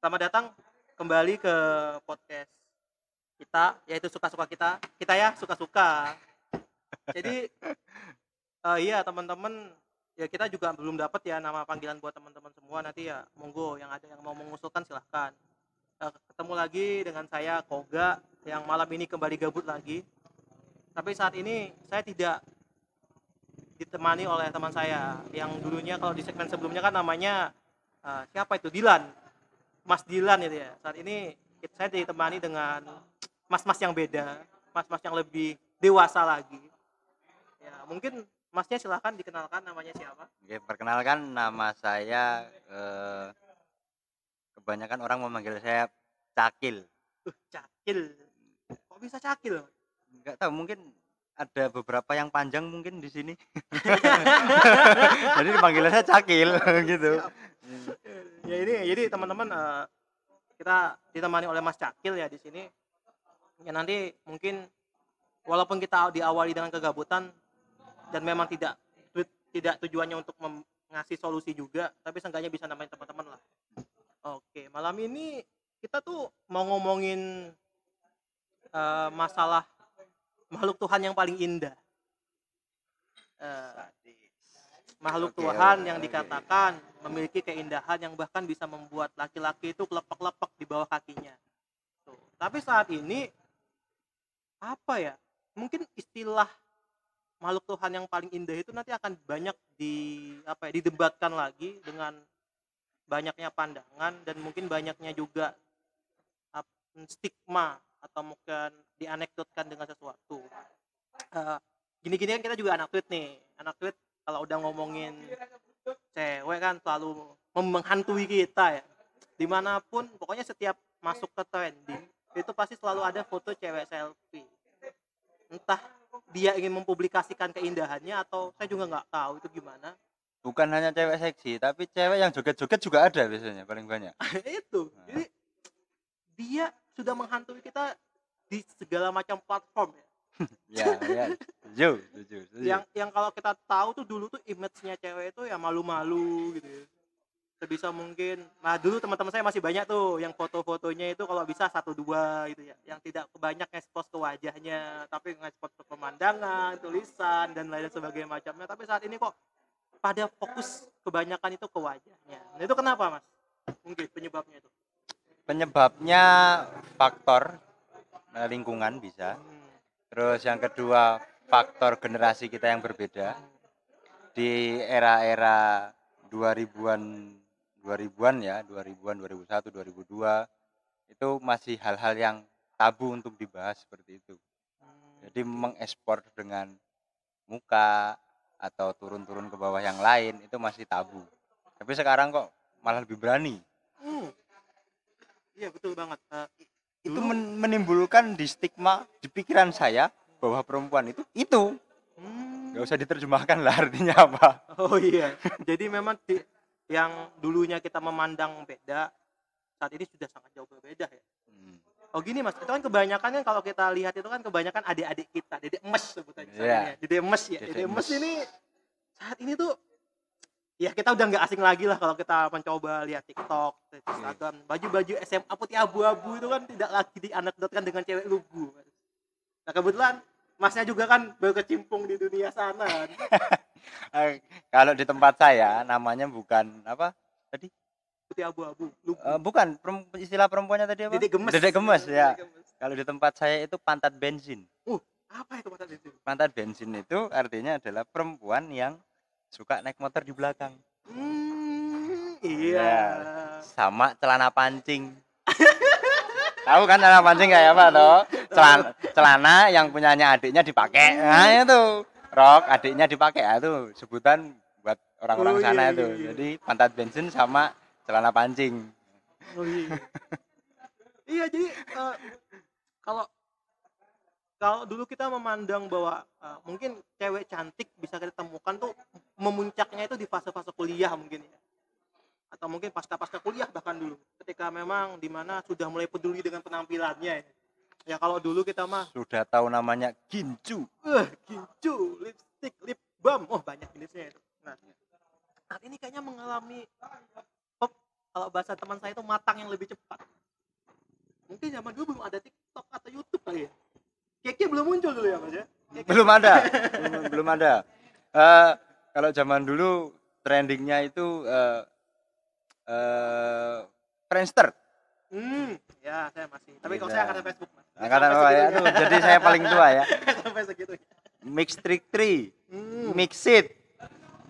Selamat datang kembali ke podcast kita, yaitu suka-suka kita. Kita ya suka-suka. Jadi eh, iya teman-teman, ya kita juga belum dapat ya nama panggilan buat teman-teman semua. Nanti ya monggo yang ada yang mau mengusulkan silahkan. Eh, ketemu lagi dengan saya Koga yang malam ini kembali gabut lagi. Tapi saat ini saya tidak ditemani oleh teman saya yang dulunya kalau di segmen sebelumnya kan namanya eh, siapa itu Dilan Mas Dilan itu ya. Saat ini saya ditemani dengan mas-mas yang beda mas-mas yang lebih dewasa lagi. Ya mungkin masnya silahkan dikenalkan namanya siapa. Oke, perkenalkan nama saya eh, kebanyakan orang memanggil saya Cakil. uh cakil. Kok bisa cakil? Enggak tahu mungkin ada beberapa yang panjang mungkin di sini. Jadi dipanggilnya saya Cakil gitu. Ya ini jadi teman-teman eh, kita ditemani oleh Mas Cakil ya di sini. Ya nanti mungkin walaupun kita diawali dengan kegabutan dan memang tidak tidak tujuannya untuk ngasih solusi juga tapi seenggaknya bisa namain teman-teman lah. Oke malam ini kita tuh mau ngomongin eh, masalah makhluk Tuhan yang paling indah. Eh, makhluk Tuhan yang dikatakan memiliki keindahan yang bahkan bisa membuat laki-laki itu kelepek-lepek di bawah kakinya. Tuh. Tapi saat ini apa ya? Mungkin istilah makhluk Tuhan yang paling indah itu nanti akan banyak di apa ya, didebatkan lagi dengan banyaknya pandangan dan mungkin banyaknya juga stigma atau mungkin dianekdotkan dengan sesuatu. Eh, gini-gini kan kita juga anak tweet nih. Anak tweet kalau udah ngomongin cewek kan selalu menghantui kita ya. Di mana pun pokoknya setiap masuk ke trending itu pasti selalu ada foto cewek selfie. Entah dia ingin mempublikasikan keindahannya atau saya juga nggak tahu itu gimana. Bukan hanya cewek seksi, tapi cewek yang joget-joget juga ada biasanya paling banyak. itu. Jadi dia sudah menghantui kita di segala macam platform ya Ya, ya. Setuju, setuju, setuju. yang yang kalau kita tahu tuh dulu tuh image-nya cewek itu ya malu-malu gitu ya. sebisa mungkin nah dulu teman-teman saya masih banyak tuh yang foto-fotonya itu kalau bisa satu dua gitu ya yang tidak banyak ngekspos ke wajahnya tapi ngekspos ke pemandangan tulisan dan lain sebagainya macamnya tapi saat ini kok pada fokus kebanyakan itu ke wajahnya nah itu kenapa mas mungkin penyebabnya itu Penyebabnya faktor eh, lingkungan bisa. Hmm. Terus yang kedua faktor generasi kita yang berbeda di era-era 2000-an 2000-an ya, 2000-an, 2001, 2002 itu masih hal-hal yang tabu untuk dibahas seperti itu. Hmm. Jadi mengekspor dengan muka atau turun-turun ke bawah yang lain itu masih tabu. Tapi sekarang kok malah lebih berani. Hmm. iya betul banget Eh, Itu men- menimbulkan di stigma di pikiran saya bahwa perempuan itu itu hmm. nggak usah diterjemahkan lah artinya apa. Oh iya. Jadi memang di- yang dulunya kita memandang beda saat ini sudah sangat jauh berbeda ya. Hmm. Oh gini mas, itu kan kebanyakan kan kalau kita lihat itu kan kebanyakan adik-adik kita, dedek emes sebutannya. Ya. Dedek emes ya. Dedek emes. ini saat ini tuh ya kita udah nggak asing lagi lah kalau kita mencoba lihat TikTok, lihat Instagram, baju-baju SMA putih abu-abu itu kan tidak lagi dianekdotkan dengan cewek lugu. Nah kebetulan masnya juga kan berkecimpung di dunia sana. kan. Eh, kalau di tempat saya namanya bukan apa tadi? Putih abu-abu, lugu. Eh, bukan istilah perempuannya tadi apa? Dedek gemes. Dedek gemes ya. Dedek gemes. Kalau di tempat saya itu pantat bensin. Apa itu mata itu? Pantat bensin itu artinya adalah perempuan yang suka naik motor di belakang Hmm, iya. sama celana pancing. Tahu kan celana pancing kayak apa toh? Celana, celana yang punyanya adiknya dipakai. Nah, itu. Rok adiknya dipakai ya itu sebutan buat orang-orang Oh, sana iya, itu. iya, iya. Jadi pantat bensin sama celana pancing. Oh iya. iya jadi eh, kalau kalau dulu kita memandang bahwa eh, mungkin cewek cantik bisa kita temukan tuh memuncaknya itu di fase-fase kuliah mungkin ya. Atau mungkin pasca-pasca kuliah bahkan dulu. Ketika memang di mana sudah mulai peduli dengan penampilannya ya, ya kalau dulu kita mah Sudah tahu namanya gincu. eh gincu lipstick lip balm. Oh banyak jenisnya itu. Nah saat ini kayaknya mengalami pop kalau kalau bahasa teman saya itu matang yang lebih cepat. Mungkin zaman dulu belum ada TikTok atau YouTube kali ya keke belum muncul dulu ya mas ya? Keke- belum ada. Belum, belum ada. Eh, kalau zaman dulu trendingnya itu eh eh, Friendster. Hmm ya saya masih. Tapi kalau Iya. saya angkatan Facebook mas. Angkatan bawah ya. tuh jadi saya paling tua ya. Sampai segitu Mix Trick Tree hmm. Mixit.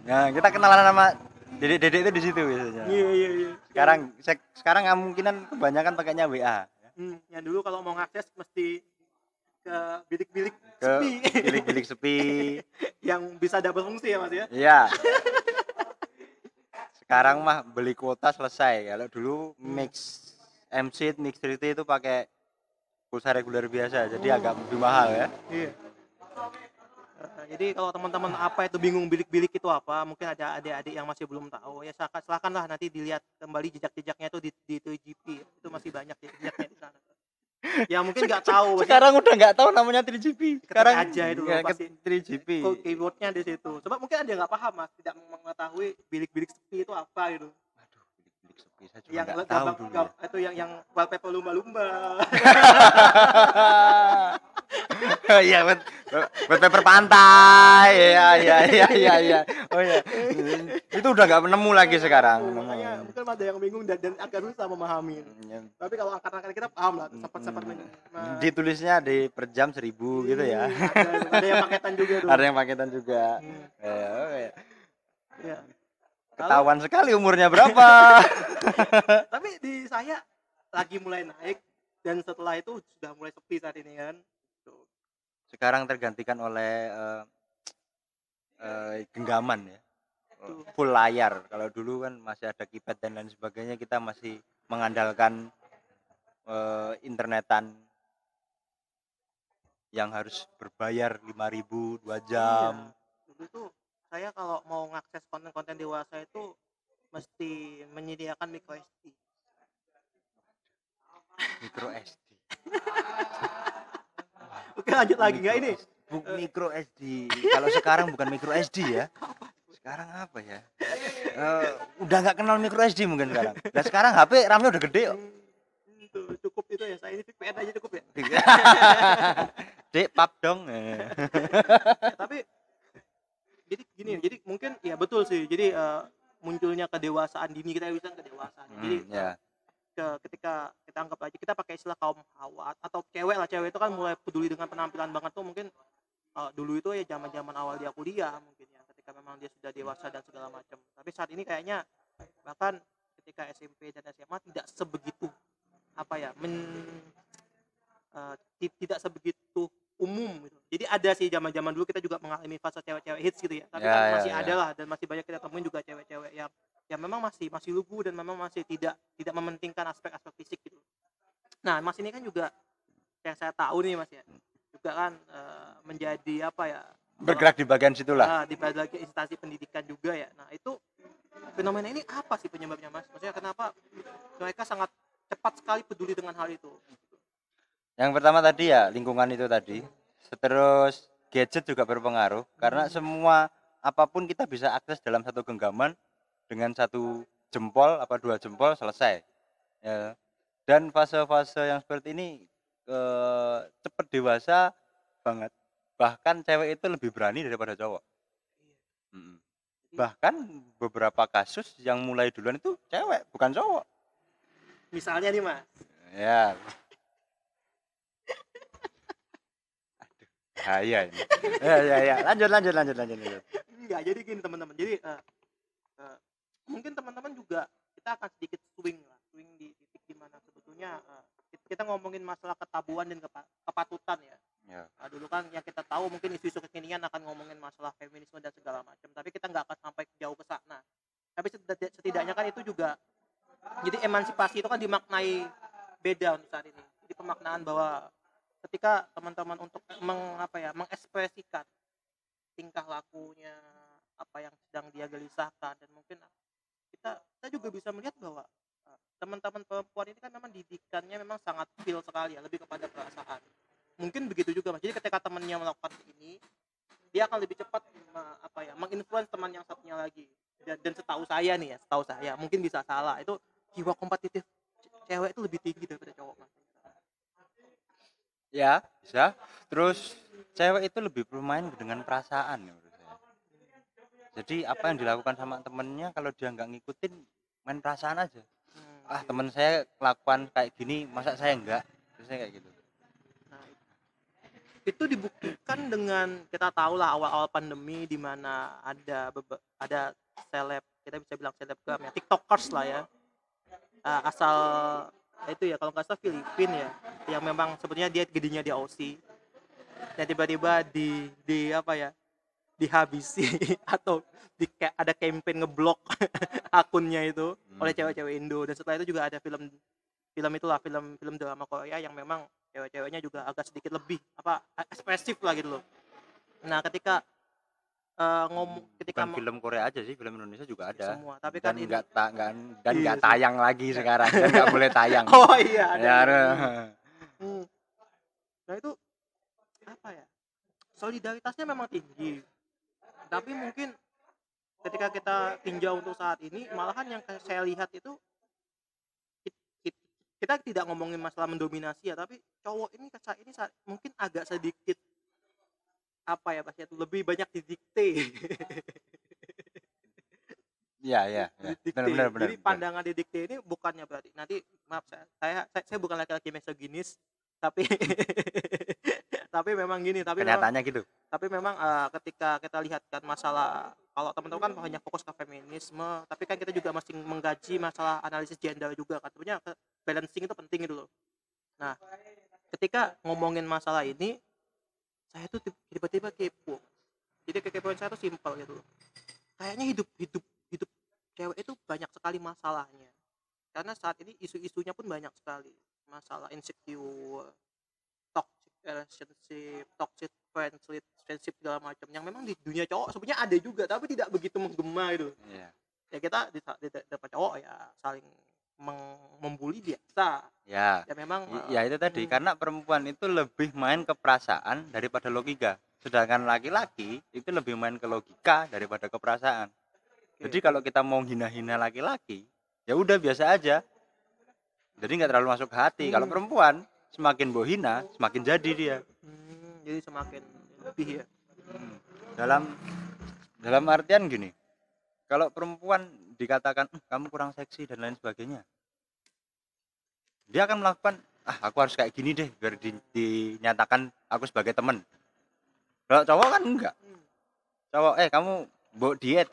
Nah kita kenalan sama dedek-dedek itu di situ biasanya. Iya iya iya. Sekarang se- sekarang kemungkinan kebanyakan pakainya WA hmm. yang dulu kalau mau ngakses mesti ke bilik-bilik ke sepi bilik-bilik sepi yang bisa double fungsi ya mas ya Iya. Sekarang mah beli kuota selesai. Kalau dulu mix MC mix 3T itu pakai pulsa reguler biasa, jadi agak lebih mahal ya. Iya. Eh, jadi kalau teman-teman apa itu bingung bilik-bilik itu apa, mungkin ada adik-adik yang masih belum tahu, ya silakan silakanlah nanti dilihat kembali jejak-jejaknya itu di di 2GP. Itu masih banyak ya jejaknya di sana. Ya mungkin nggak tahu, Sekarang udah nggak tahu namanya 3GP. Sekarang aja itu ya, pasti. ke 3GP. kok keywordnya di situ. Coba mungkin ada yang nggak paham mas, tidak mengetahui bilik-bilik sepi itu apa gitu. Aduh, bilik-bilik sepi saya juga Yang nggak tahu dulu. gam- itu yang yang wallpaper lumba-lumba. Iya, buat buat paper pantai. Iya, iya, iya, iya, iya. Oh iya. Itu udah nggak nemu lagi sekarang. Makanya mungkin ada yang bingung dan, dan agak susah memahami. Tapi kalau angkatan-angkatan kita paham lah, sempat-sempat men- me- Ditulisnya di per jam seribu gitu ya. ada, ada yang paketan juga tuh. Ada yang paketan juga. Hmm, Ya, oh ya. iya. Ketahuan sekali umurnya berapa. Tapi di saya lagi mulai naik dan setelah itu sudah mulai sepi saat ini kan. Sekarang tergantikan oleh eh, eh, genggaman ya. Full layar. Kalau dulu kan masih ada keypad dan lain sebagainya, kita masih mengandalkan eh, internetan yang harus berbayar 5000 2 jam. Iya. Dulu tuh saya kalau mau ngakses konten-konten dewasa itu mesti menyediakan micro SD. Micro SD. Oke lanjut lagi nggak ini? Bu, micro SD. Kalau sekarang bukan micro SD ya. Sekarang apa ya? Eh, udah nggak kenal micro SD mungkin sekarang. Dan sekarang HP RAM-nya udah gede kok. Hmm, cukup itu ya saya ini VPN aja cukup ya. Dek, pap dong. Eh. Ya, tapi jadi gini jadi mungkin ya betul sih jadi eh, munculnya kedewasaan dini kita bisa kedewasaan jadi Hmm, ya. Ke, ketika kita anggap aja kita pakai istilah kaum hawa atau cewek lah cewek itu kan mulai peduli dengan penampilan banget tuh mungkin eh, dulu itu ya zaman zaman awal dia kuliah mungkin ya ketika memang dia sudah dewasa dan segala macam tapi saat ini kayaknya bahkan ketika SMP dan SMA tidak sebegitu apa ya men ti- tidak sebegitu umum gitu. Jadi ada sih zaman-zaman dulu kita juga mengalami fase cewek-cewek hits gitu ya. Tapi Ya, kan ya, masih ya. ada lah dan masih banyak kita temuin juga cewek-cewek yang yang memang masih masih lugu dan memang masih tidak tidak mementingkan aspek-aspek fisik gitu. Nah, Mas ini kan juga yang saya tahu nih Mas ya. Juga kan eh, menjadi apa ya? Bergerak di bagian situlah. Ah, di berbagai instansi pendidikan juga ya. Nah, itu fenomena ini apa sih penyebabnya Mas? Maksudnya kenapa mereka sangat cepat sekali peduli dengan hal itu? Yang pertama tadi ya lingkungan itu tadi. Terus gadget juga berpengaruh karena semua apa pun kita bisa akses dalam satu genggaman dengan satu jempol apa dua jempol selesai. Ya. Dan fase-fase yang seperti ini eh, cepat dewasa banget. Bahkan cewek itu lebih berani daripada cowok. Mm-mm. Bahkan beberapa kasus yang mulai duluan itu cewek, bukan cowok. Misalnya nih Mas, Ya. Aduh, bahaya ini. Ya, ya, ya. Lanjut, lanjut, lanjut, lanjut, lanjut. enggak jadi gini teman-teman jadi eh, eh, mungkin teman-teman juga kita akan sedikit swing lah swing di titik di mana sebetulnya eh, kita- ngomongin masalah ketabuan dan kepa- kepatutan ya. Ya. Nah, dulu kan yang kita tahu mungkin isu-isu kekinian akan ngomongin masalah feminisme dan segala macam tapi kita nggak akan sampai jauh ke sana. Tapi setidaknya, kan itu juga jadi emansipasi itu kan dimaknai beda untuk saat ini. Jadi pemaknaan bahwa ketika teman-teman untuk meng, apa ya mengekspresikan tingkah lakunya apa yang sedang dia gelisahkan dan mungkin kita kita juga bisa melihat bahwa uh, teman-teman perempuan ini kan memang didikannya memang sangat feel sekali ya lebih kepada perasaan. Mungkin begitu juga mas. Jadi ketika temannya melakukan ini dia akan lebih cepat me- apa ya menginfluence teman yang satunya lagi. Dan, dan setahu saya nih ya setahu saya mungkin bisa salah. Itu jiwa kompetitif ce- cewek itu lebih tinggi daripada cowok mas. Ya, bisa. Terus cewek itu lebih bermain dengan perasaan ya. Jadi apa yang dilakukan sama temennya kalau dia nggak ngikutin main perasaan aja. Hmm, Ah iya. temen saya kelakuan kayak gini, masa saya enggak? Biasanya kayak gitu. Nah, itu dibuktikan dengan kita tahu lah awal-awal pandemi di mana ada ada seleb kita bisa bilang selebgram ya tiktokers lah ya Ah, asal itu ya kalau nggak salah Filipin ya yang memang sebenarnya dia gedenya di Aussie dan tiba-tiba di di apa ya dihabisi atau di ada campaign ngeblok akunnya itu oleh Hmm. cewek-cewek Indo dan setelah itu juga ada film film itulah film film drama Korea yang memang cewek-ceweknya juga agak sedikit lebih apa ekspresif lah gitu loh nah ketika eh, ngomong ketika Bukan film Korea aja sih, film Indonesia juga ada. semua tapi kan Dan nggak ta dan Iya nggak sih. tayang lagi sekarang, dan nggak boleh tayang. oh iya ada Ya, ada. Hmm. nah itu apa ya solidaritasnya memang tinggi tapi mungkin ketika kita tinjau untuk saat ini malahan yang saya lihat itu kit- kit- kita tidak ngomongin masalah mendominasi ya tapi cowok ini saat ini saat, mungkin agak sedikit apa ya bahasanya itu lebih banyak didikte iya, iya. didikte. Benar benar jadi pandangan didikte ini bukannya berarti nanti maaf saya saya saya, saya bukan laki-laki misoginis tapi tapi memang gini tapi memang, Kenyataannya gitu. tapi memang eh, ketika kita lihat kan masalah kalau teman-teman kan hanya fokus ke feminisme tapi kan kita juga masih menggaji masalah analisis gender juga kan. Sebenarnya balancing itu penting gitu loh. Nah ketika ngomongin masalah ini saya tuh tib- tiba-tiba kepo. Jadi kekepoan saya tuh simpel gitu loh. Kayaknya hidup hidup hidup cewek itu banyak sekali masalahnya. Karena saat ini isu-isunya pun banyak sekali. Masalah insecure relationship toxic friendship friendship segala macam yang memang di dunia cowok sebenarnya ada juga tapi tidak begitu menggema gitu Iya. ya kita depan cowok ya saling membuli biasa Ya. ya memang I- Ya itu tadi hmm. karena perempuan itu lebih main ke perasaan daripada logika. Sedangkan laki-laki itu lebih main ke logika daripada ke perasaan. Oke. Jadi kalau kita mau hina-hina laki-laki, ya udah biasa aja. Jadi nggak terlalu masuk hati. Kalau Hmm. perempuan semakin boh hina, semakin jadi dia. Hmm, jadi semakin lebih ya Hmm. Dalam dalam artian gini, kalau perempuan dikatakan "Eh, kamu kurang seksi dan lain sebagainya, dia akan melakukan ah aku harus kayak gini deh biar di- dinyatakan aku sebagai teman. Kalau cowok kan enggak. Cowok eh kamu bawa diet,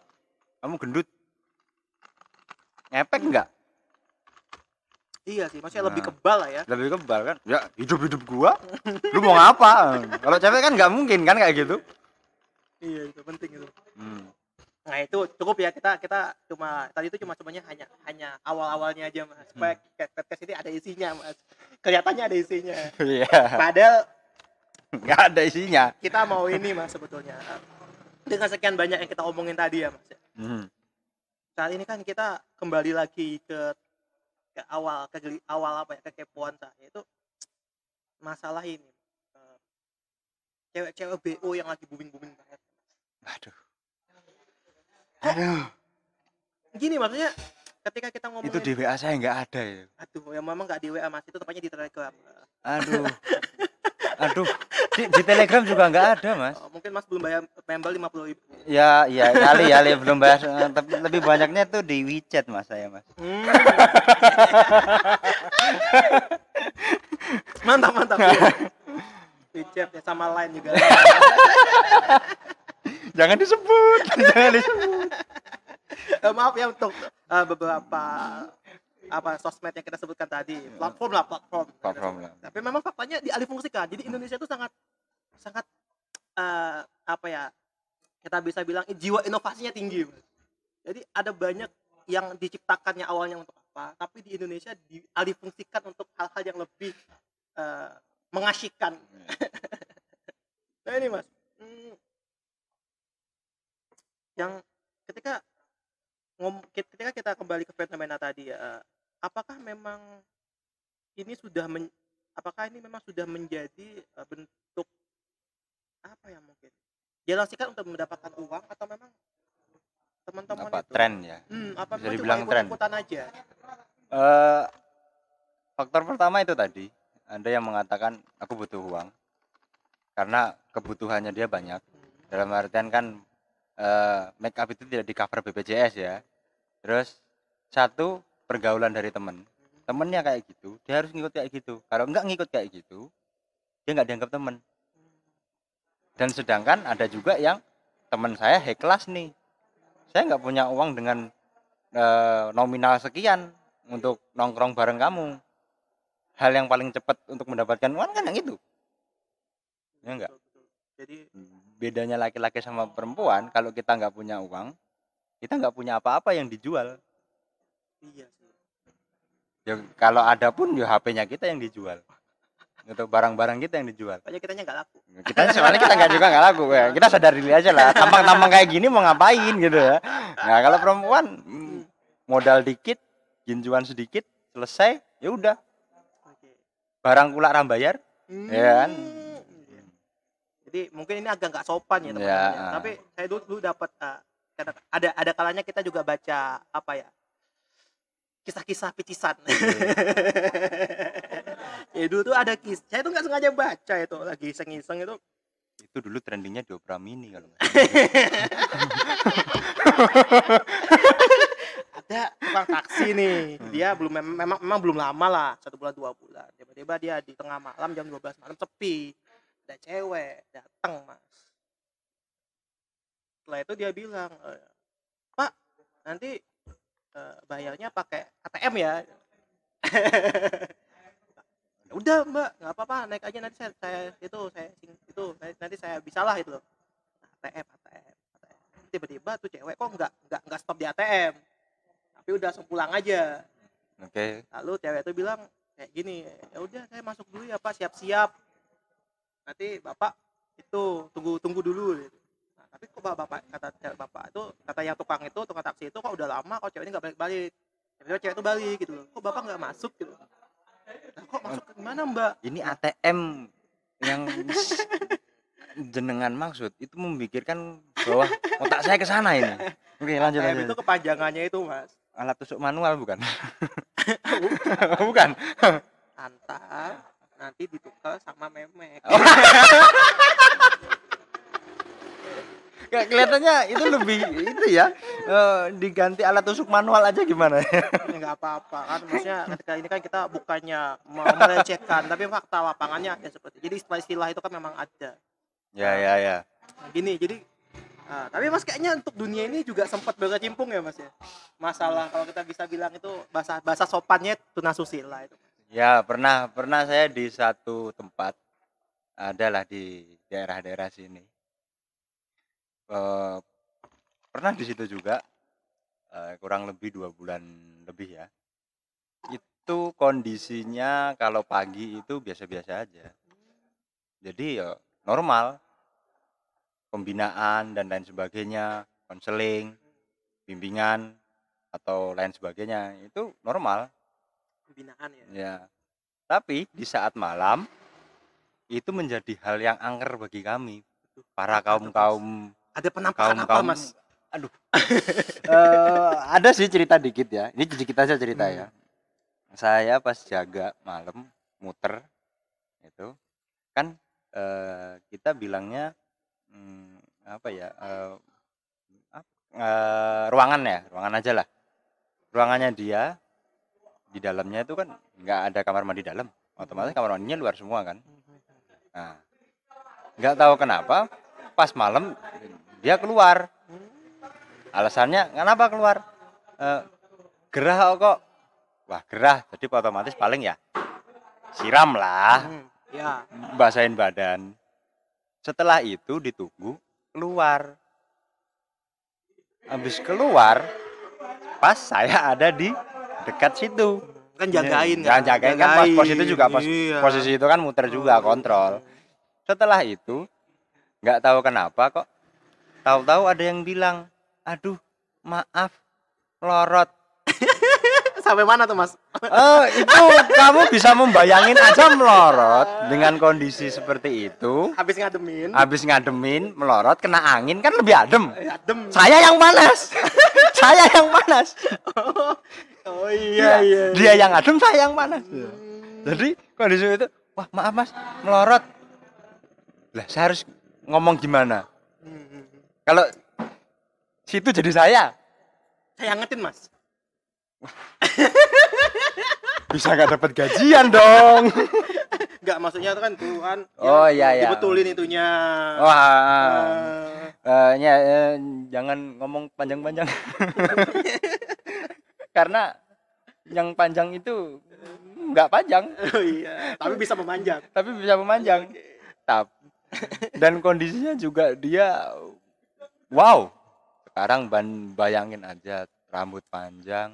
kamu gendut, ngepek enggak? Iya sih maksudnya lebih Nah. kebal lah ya Lebih kebal kan? Ya hidup hidup gua, lu mau ngapa? Kalau cewek kan nggak mungkin kan kayak gitu. iya itu penting itu Hmm. nah itu cukup ya kita kita cuma tadi itu cuma sebenarnya hanya hanya awal awalnya aja mas supaya Hmm. podcast ini ada isinya mas kelihatannya ada isinya Iya. padahal nggak ada isinya kita mau ini mas sebetulnya dengan sekian banyak yang kita omongin tadi ya mas Hmm. saat ini kan kita kembali lagi ke ke awal ke awal apa ya kekepoan saya itu masalah ini Eh, cewek-cewek BO yang lagi booming booming banget aduh aduh. gini maksudnya ketika kita ngomongin itu di WA saya nggak ada ya. Aduh ya memang nggak di WA mas. Itu tepatnya di telegram. Aduh aduh di, di telegram juga nggak ada mas. Oh, mungkin mas belum bayar lima puluh ribu. Ya ya kali ya belum bahas eh, tapi lebih banyaknya tuh di WeChat mas saya mas. Hmm. mantap mantap. Wechat ya sama lain juga. Jangan disebut jangan disebut. Eh, maaf ya untuk eh, beberapa apa sosmed yang kita sebutkan tadi. Platform lah platform. Platform lah. Tapi memang faktanya dialihfungsikan. Jadi Indonesia itu sangat sangat eh, apa ya kita bisa bilang jiwa inovasinya tinggi. Jadi ada banyak yang diciptakannya awalnya untuk apa tapi di Indonesia dialihfungsikan untuk hal-hal yang lebih eh, mengasyikan nah ini mas. Hmm, yang ketika ngom ketika kita kembali ke fenomena tadi ya apakah memang ini sudah men, apakah ini memang sudah menjadi eh, bentuk apa ya mungkin dialasikan untuk mendapatkan uang atau memang teman-teman apa itu? tren ya? Hmm, apa Bisa dibilang cuma tren. ikut-ikutan aja? Eh, faktor pertama itu tadi ada yang mengatakan aku butuh uang karena kebutuhannya dia banyak. Dalam artian kan eh, make up itu tidak di cover BPJS ya. Terus satu pergaulan dari temen. Temennya kayak gitu dia harus ngikut kayak gitu. Kalau enggak ngikut kayak gitu dia nggak dianggap temen. Dan sedangkan ada juga yang teman saya high class nih. Saya nggak punya uang dengan eh, nominal sekian untuk nongkrong bareng kamu. Hal yang paling cepat untuk mendapatkan uang kan yang itu ya enggak jadi bedanya laki-laki sama perempuan kalau kita nggak punya uang kita nggak punya apa-apa yang dijual. Iya ya kalau ada pun ya HP-nya kita yang dijual. Untuk barang-barang kita yang dijual. Pokoknya kitanya nggak laku. Kita soalnya kita nggak juga nggak laku. Ya kita sadar diri aja lah. Tampang-tampang kayak gini mau ngapain gitu ya. Nah kalau perempuan mm, modal dikit ginjuan sedikit selesai ya udah. Barang kulak rambayar Ya kan? Jadi mungkin ini agak nggak sopan ya Ya, teman-teman ya. ah. tapi saya dulu, dulu dapat kata- ada ada kalanya kita juga baca apa ya kisah-kisah picisan. Ya dulu tuh ada kis saya tuh nggak sengaja baca itu lagi iseng-iseng itu. Itu dulu trendingnya di Opera Mini kalau nggak ada tukang taksi nih dia belum mem- memang memang belum lama lah satu bulan dua bulan. Tiba-tiba dia di tengah malam jam 12 malam sepi. Ada cewek datang mas. Setelah itu dia bilang "Eh, pak nanti eh, bayarnya pakai ATM ya. Udah mbak nggak apa-apa naik aja nanti saya, saya itu saya sing- itu nanti- nanti saya bisalah itu loh. ATM ATM ATM tiba-tiba tuh cewek kok nggak nggak nggak stop di ATM tapi udah langsung pulang aja. Oke. Lalu cewek itu bilang kayak gini ya udah saya masuk dulu ya pak siap-siap. Nanti bapak itu tunggu tunggu dulu gitu. Tapi kok bapak, kata bapak itu kata yang tukang itu tukang taksi itu kok udah lama kok cewek ini nggak balik-balik? Tiba-tiba cewek itu balik gitu loh. Kok bapak nggak masuk? gitu nah, kok masuk ke mana mbak? Ini ATM yang jenengan maksud itu memikirkan bahwa otak saya ke sana ini. Oke lanjut ATM lanjut itu kepanjangannya itu mas. Alat tusuk manual bukan? Bukan. Antar nanti ditukar sama memek Kayak kelihatannya itu lebih itu ya eh, diganti alat tusuk manual aja gimana? Ya nggak apa-apa kan maksudnya ketika ini kan kita bukannya melecehkan tapi fakta lapangannya ada seperti jadi istilah-istilah itu kan memang ada. Ya ya ya. Nah, gini jadi ah, tapi mas kayaknya untuk dunia ini juga sempat berkecimpung ya mas ya? Masalah kalau kita bisa bilang itu bahasa bahasa sopannya tunasusila itu. Ya pernah pernah saya di satu tempat adalah di daerah-daerah sini Eh, pernah di situ juga eh, kurang lebih dua bulan lebih ya. Itu kondisinya kalau pagi itu biasa-biasa aja. Jadi ya normal. Pembinaan dan lain sebagainya konseling bimbingan atau lain sebagainya itu normal. Pembinaan ya. Ya. Tapi di saat malam itu menjadi hal yang angker bagi kami. Para kaum kaum ada penampakan kaum apa kaum. Mas? Aduh. Eh, ada sih cerita dikit ya. Ini sedikit aja cerita Hmm. ya saya pas jaga malam muter itu kan eh, kita bilangnya hmm, apa ya ap- eh, ruangan ya ruangan aja lah. Ruangannya dia di dalamnya itu kan nggak ada kamar mandi dalam. Otomatis kamar mandinya luar semua kan. Nah nggak tahu kenapa pas malam dia keluar. Alasannya kenapa keluar? Eh, gerah kok wah gerah. Jadi otomatis paling ya siram lah. Hmm, ya. Basahin badan. Setelah itu ditunggu keluar. Habis keluar pas saya ada di dekat situ. Kan jagain kan? jagain kan pas pos itu juga pos Iya. posisi itu kan muter juga kontrol. Setelah itu nggak tahu kenapa kok tahu-tahu ada yang bilang aduh maaf lorot. Sampai mana tuh mas? Eh itu kamu bisa membayangin aja melorot dengan kondisi seperti itu. Habis ngademin. Habis ngademin melorot kena angin kan lebih adem. Eh, adem. Saya yang panas. Saya yang panas. Oh Iya, dia yang adem saya yang panas. Jadi kondisi itu wah maaf mas melorot. Lah saya harus ngomong gimana? Hmm. Kalau situ jadi saya. Saya angetin mas. Bisa nggak dapat gajian dong? Enggak, maksudnya itu kan tuh kan Oh, ya, iya, iya. dibetulin itunya. Wah Eh, Eh, ya, eh, jangan ngomong panjang-panjang. Karena yang panjang itu nggak panjang. Oh iya. Tapi bisa memanjang. Tapi bisa memanjang. Tap. dan kondisinya juga dia wow. Sekarang ban bayangin aja rambut panjang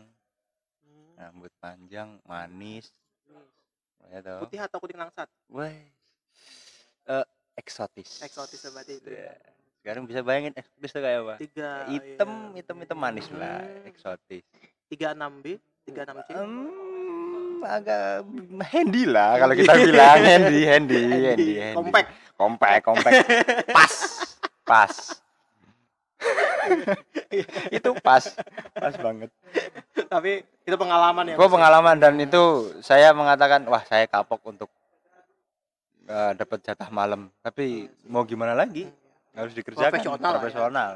rambut panjang manis. Ya toh. Putih atau kuning langsat? Wah. Eh, eksotis. Eksotis seperti itu. Ya. sekarang bisa bayangin eksotis itu kayak apa? Tiga hitam iya. hitam hitam manis lah Hmm. eksotis. Tiga enam b tiga enam c? Hmm, agak handy lah kalau kita bilang handy handy handy, handy. compact. Compact compact. Pas pas itu pas. Pas banget. Tapi itu pengalaman ya gue Mas, ya? pengalaman dan itu saya mengatakan wah saya kapok untuk eh, dapat jatah malam. Tapi mau gimana lagi? Harus dikerjakan Profesional ya. profesional.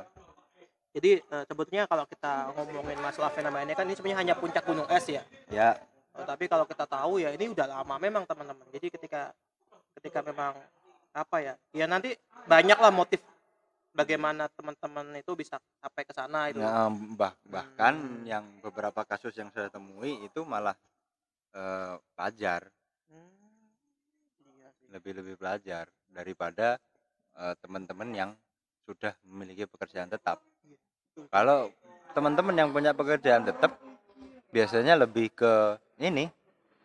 Jadi eh, sebetulnya kalau kita ngomongin masalah fenomena ini kan ini sebenarnya hanya puncak gunung es ya? Ya. Oh, tapi kalau kita tahu ya ini udah lama memang teman-teman. Jadi ketika ketika memang apa ya ya nanti banyak lah motif bagaimana teman-teman itu bisa sampai ke sana itu Nah, bah- bahkan Hmm. yang beberapa kasus yang saya temui itu malah eh, pelajar Hmm, iya sih. lebih-lebih pelajar daripada eh, teman-teman yang sudah memiliki pekerjaan tetap. Betul. Kalau teman-teman yang punya pekerjaan tetap biasanya lebih ke ini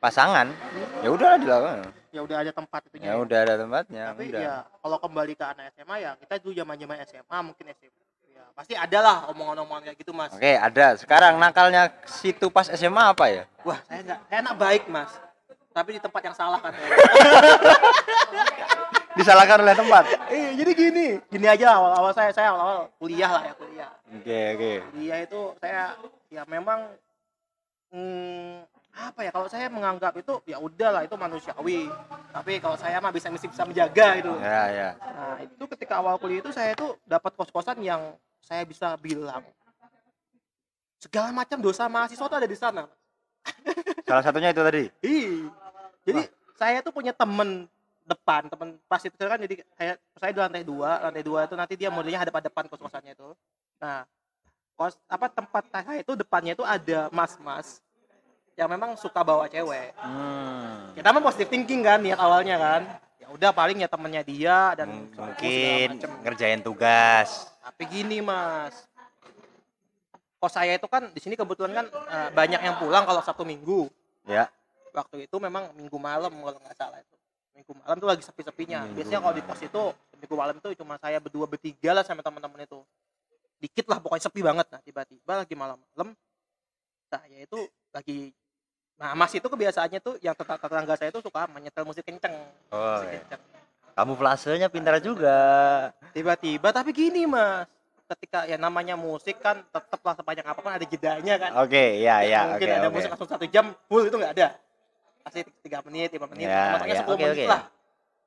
pasangan. Ya udah dilakukan. ya udah ada tempat itunya Ya udah ada tempatnya, tapi udah. ya kalau kembali ke anak SMA ya kita dulu zaman zaman SMA mungkin SMP ya pasti ada lah omongan-omongan kayak gitu mas Oke, ada. Sekarang nakalnya situ pas SMA apa ya? wah saya nggak saya anak baik mas tapi di tempat yang salah kan Disalahkan oleh tempat. eh jadi gini gini aja awal-awal saya saya awal-awal kuliah lah ya kuliah Oke, oke. kuliah itu saya ya memang hmm, apa ya kalau saya menganggap itu ya udahlah itu manusiawi tapi kalau saya mah bisa mesti bisa menjaga itu Ya, ya. Nah, itu ketika awal kuliah itu saya itu dapat kos-kosan yang saya bisa bilang segala macam dosa mahasiswa itu ada di sana. Salah satunya itu tadi. Ih. Jadi saya tuh punya temen depan, temen pas itu kan jadi kayak saya di lantai dua, lantai dua itu nanti dia modelnya hadap depan kos-kosannya itu. Nah, kos apa tempat saya itu depannya itu ada mas-mas yang memang suka bawa cewek. Hmm. Kita mah positive thinking kan niat awalnya kan. Ya udah paling ya temennya dia dan sepupu mungkin ngerjain tugas Tapi gini mas, kos saya itu kan di sini kebetulan kan eh, banyak yang pulang kalau Sabtu Minggu. ya Waktu itu memang Minggu malam kalau nggak salah itu. Minggu malam tuh lagi sepi-sepinya. Minggu Biasanya kalau di kos itu Minggu malam itu cuma saya berdua bertiga lah sama teman-teman itu. Dikit lah pokoknya sepi banget. Nah tiba-tiba lagi malam-malam saya itu lagi Nah, Mas itu kebiasaannya tuh yang tetangga, saya itu suka menyetel musik kenceng. oh musik ya. kenceng. kamu plasenya pintar juga Tiba-tiba tapi gini, Mas. Ketika ya namanya musik kan tetaplah sepanjang apa pun ada jedanya kan. oke ya ya mungkin oke ada oke musik langsung satu jam full itu nggak ada pasti tiga menit lima menit Ya, matanya ya, sepuluh oke, menit oke. lah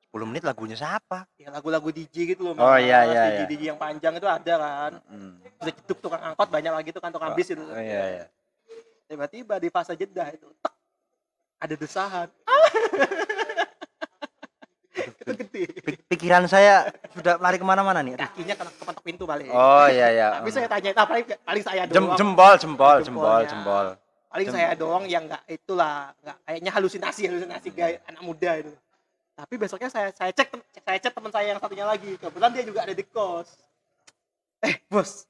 10 menit lagunya siapa ya lagu-lagu DJ gitu loh Oh, iya, iya, DJ, iya. DJ yang panjang itu ada kan Hmm. bisa jeduk tukang angkot banyak lagi tuh kan tukang bis itu oh iya iya tiba-tiba di fase jeda itu tek, ada desahan. Itu gede. Pik- pikiran saya sudah lari ke mana-mana nih. Kakinya kena kepentok pintu balik. Oh iya iya. Tapi saya tanya itu paling paling saya Jem, doang. jempol jempol jempol paling saya doang yang nggak itulah nggak kayaknya halusinasi halusinasi gaya anak muda itu. Tapi besoknya saya saya cek saya cek teman saya yang satunya lagi. Kebetulan dia juga ada di kos. Eh bos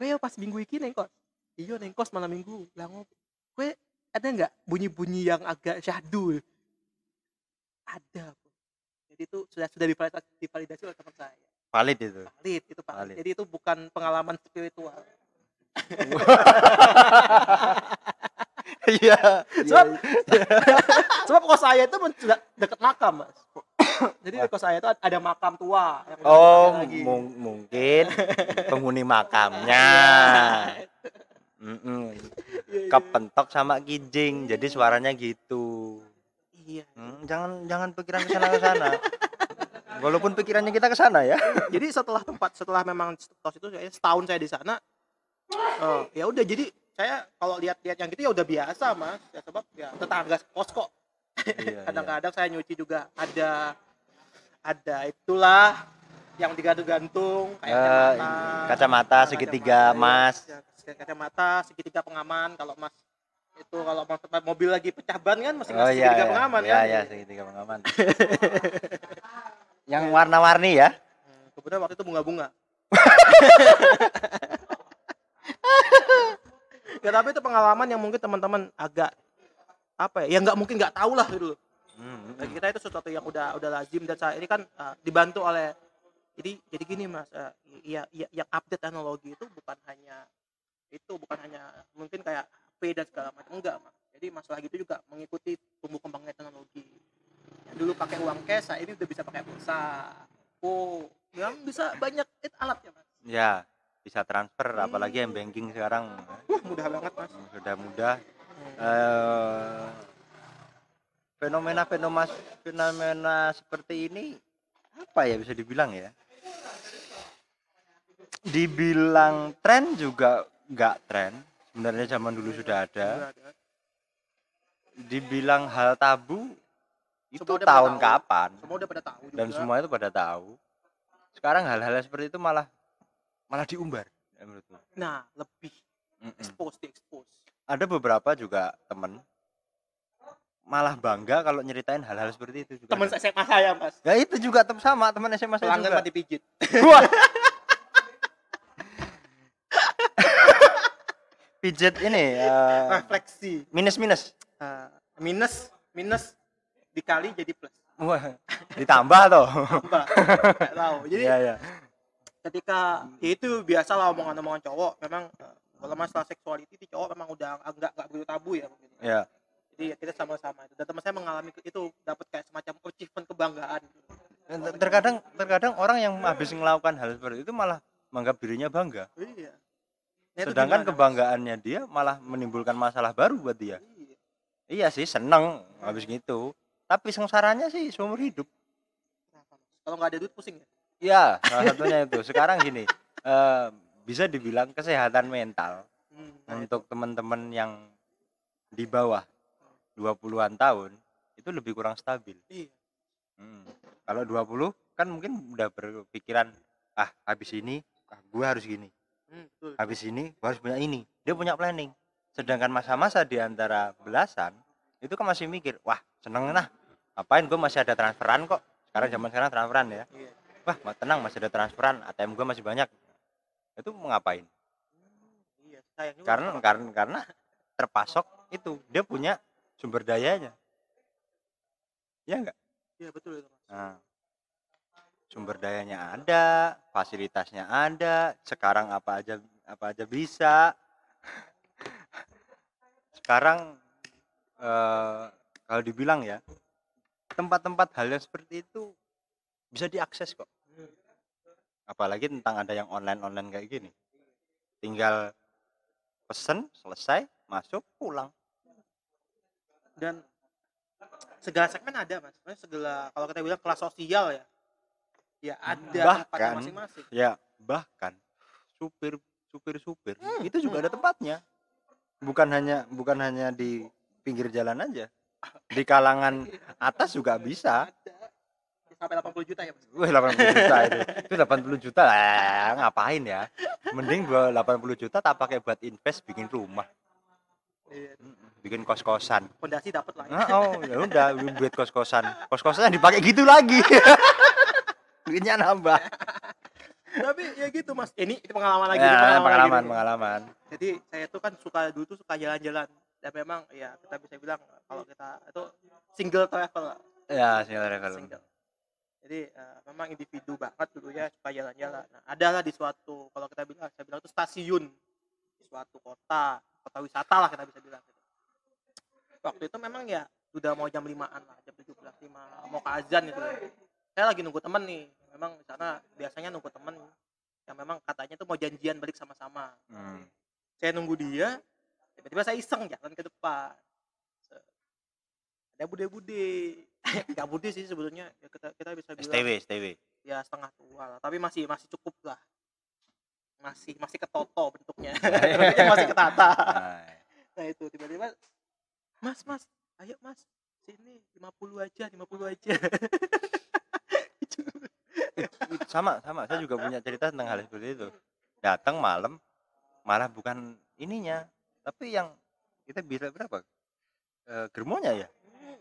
gue ya pas minggu ini neng kos iya neng kos malam minggu. Lah ngopi. Gue ada nggak bunyi-bunyi yang agak syahdu? Ada bos jadi itu sudah sudah divalidasi, divalidasi oleh teman saya. Valid itu? Valid itu pak Valid. jadi itu bukan pengalaman spiritual. Iya sebab sebab kos saya itu sudah dekat makam mas. Jadi di kos saya itu ada makam tua yang oh lagi. mung- mungkin penghuni makamnya Iya. Mm-mm. Iya, kepentok sama kijing jadi suaranya gitu. Iya. Hmm, jangan jangan pikiran ke sana ke sana. Walaupun pikirannya kita ke sana ya. Jadi setelah tempat setelah memang tos itu saya setahun saya di sana eh, ya udah jadi saya kalau lihat-lihat yang gitu ya udah biasa mas. Ya sebab ya tetangga kos kok. Iya, kadang-kadang saya nyuci juga ada ada itulah yang digantung-gantung kayak Eh, kacamata kacamata segitiga kacamata, emas. ya, kacamata segitiga pengaman. Kalau mas itu kalau mas mobil lagi pecah ban kan masih oh iya segitiga iya. pengaman iya kan? iya segitiga pengaman. Yang warna-warni ya? Hmm, kemudian waktu itu bunga-bunga. Ya tapi itu pengalaman yang mungkin teman-teman agak apa ya ya nggak mungkin nggak tahu lah gitu loh. Hmm, bagi kita itu sesuatu yang udah udah lazim dan saat ini kan uh, dibantu oleh jadi jadi gini mas uh, ya, ya yang update teknologi itu bukan hanya itu bukan hanya mungkin kayak HP dan segala macam enggak mas jadi masalah gitu juga mengikuti tumbuh kembangnya teknologi. Yang dulu pakai uang cash saat ini udah bisa pakai pulsa. Oh yang bisa banyak it alatnya mas? Ya bisa transfer apalagi yang banking sekarang. Wah mudah banget mas. Sudah mudah. Eh fenomena fenomena fenomena seperti ini apa ya bisa dibilang ya? Dibilang tren juga nggak tren. Sebenarnya zaman dulu sudah ada. Dibilang hal tabu itu Semua tahun tahu. kapan? Semua udah pada tahu juga. dan semua itu pada tahu. Sekarang hal-hal seperti itu malah malah diumbar ya menurutku. Nah lebih Mm-mm. expose di expose ada beberapa juga temen malah bangga kalau nyeritain hal-hal seperti itu juga. Teman. SMA saya mas. Ya itu juga tem sama teman SMA saya pelanggan juga. mati pijit Pijet ini eh, refleksi. minus minus Uh, minus minus dikali jadi plus. Wah ditambah toh. Nggak tahu. Jadi Iya, iya. ketika ya itu biasa lah omongan-omongan cowok memang uh, kalau masalah seksuality itu cowok memang udah agak nggak begitu tabu ya mungkin. Ya. ya jadi ya kita sama-sama itu. Dan teman saya mengalami itu dapat kayak semacam achievement kebanggaan. Ter- terkadang terkadang orang yang habis melakukan hal seperti itu malah menganggap dirinya bangga. Iya Nah, sedangkan kebanggaannya dia malah menimbulkan masalah baru buat dia. Iya. iya sih seneng habis gitu. Tapi sengsaranya sih seumur hidup. Kalau nggak ada duit pusing ya? Ya salah satunya itu. Sekarang gini eh, bisa dibilang kesehatan mental Hmm, nah, untuk teman-teman yang di bawah 20-an tahun itu lebih kurang stabil. Iya. Hmm. Kalau 20 kan mungkin udah berpikiran ah habis ini ah, gue harus gini. Hmm, betul. Habis ini harus punya ini. Dia punya planning. Sedangkan masa-masa di antara belasan itu kan masih mikir, wah seneng nah. Apain gue masih ada transferan kok. Sekarang zaman sekarang transferan ya. Iya. Wah, tenang masih ada transferan, ATM gue masih banyak. Itu mau ngapain? iya sayang juga Karena karena karena terpasok itu dia punya sumber dayanya. Ya enggak? iya betul itu mas Nah, sumber dayanya ada, fasilitasnya ada, sekarang apa aja apa aja bisa. Sekarang eh, kalau dibilang ya, tempat-tempat hal yang seperti itu bisa diakses kok. Apalagi tentang ada yang online-online kayak gini. Tinggal pesen, selesai, masuk, pulang. dan segala segmen ada mas segala kalau kita bilang kelas sosial ya ya ada Bahkan- masing-masing Ya, bahkan supir supir supir Hmm, itu juga ada tempatnya. Bukan hanya bukan hanya di pinggir jalan aja. Di kalangan atas juga bisa. sampai 80 juta ya mas Wih, 80 juta itu. Itu 80 juta lah, ngapain ya? Mending gua 80 juta tak pakai buat invest bikin rumah, Iya. bikin kos-kosan. fondasi dapat lah ya. Oh, ya udah buat kos-kosan. Kos-kosan dipakai gitu lagi. Duitnya nambah. tapi ya gitu mas ini itu pengalaman lagi Ya, ini pengalaman, lagi nih. pengalaman. jadi saya tuh kan suka dulu tuh suka jalan-jalan dan memang ya kita bisa bilang kalau kita itu single travel Ya, single travel. single jadi eh, memang individu banget dulu ya suka jalan-jalan nah, adalah di suatu kalau kita bilang saya bilang itu stasiun di suatu kota kota wisata lah kita bisa bilang gitu. waktu itu memang ya udah mau jam limaan lah jam tujuh belas lima mau ke azan itu saya lagi nunggu temen nih memang di sana biasanya nunggu temen yang memang katanya tuh mau janjian balik sama-sama. Hmm. saya nunggu dia tiba-tiba saya iseng jalan ke depan. Ada bude-bude. Nggak bude sih sebetulnya ya kita kita bisa bilang STW STW ya setengah tua lah tapi masih masih cukup lah. Masih masih ketoto bentuknya. Bentuknya masih ketata. Nah, nah itu tiba-tiba mas mas ayo mas sini 50 aja 50 aja sama sama. Saya juga punya cerita tentang hal seperti itu. Datang malam malah bukan ininya tapi yang kita bisa berapa? E, germonya ya?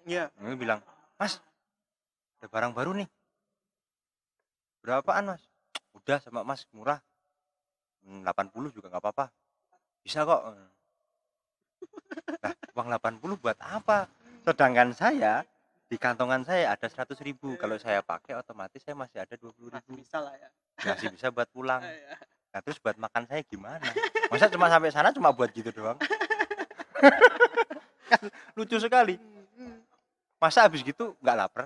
Ya Ini bilang mas ada barang baru nih. Berapaan mas? Udah sama mas murah. Hmm, 80 juga nggak apa-apa. Bisa kok. Nah uang 80 buat apa? Sedangkan saya di kantongan saya ada 100 ribu kalau saya pakai otomatis saya masih ada 20 masih ribu. Bisa lah ya. Masih bisa buat pulang. Ya. nah terus buat makan saya gimana? Masa cuma sampai sana cuma buat gitu doang? Kan lucu sekali. Masa habis gitu nggak lapar?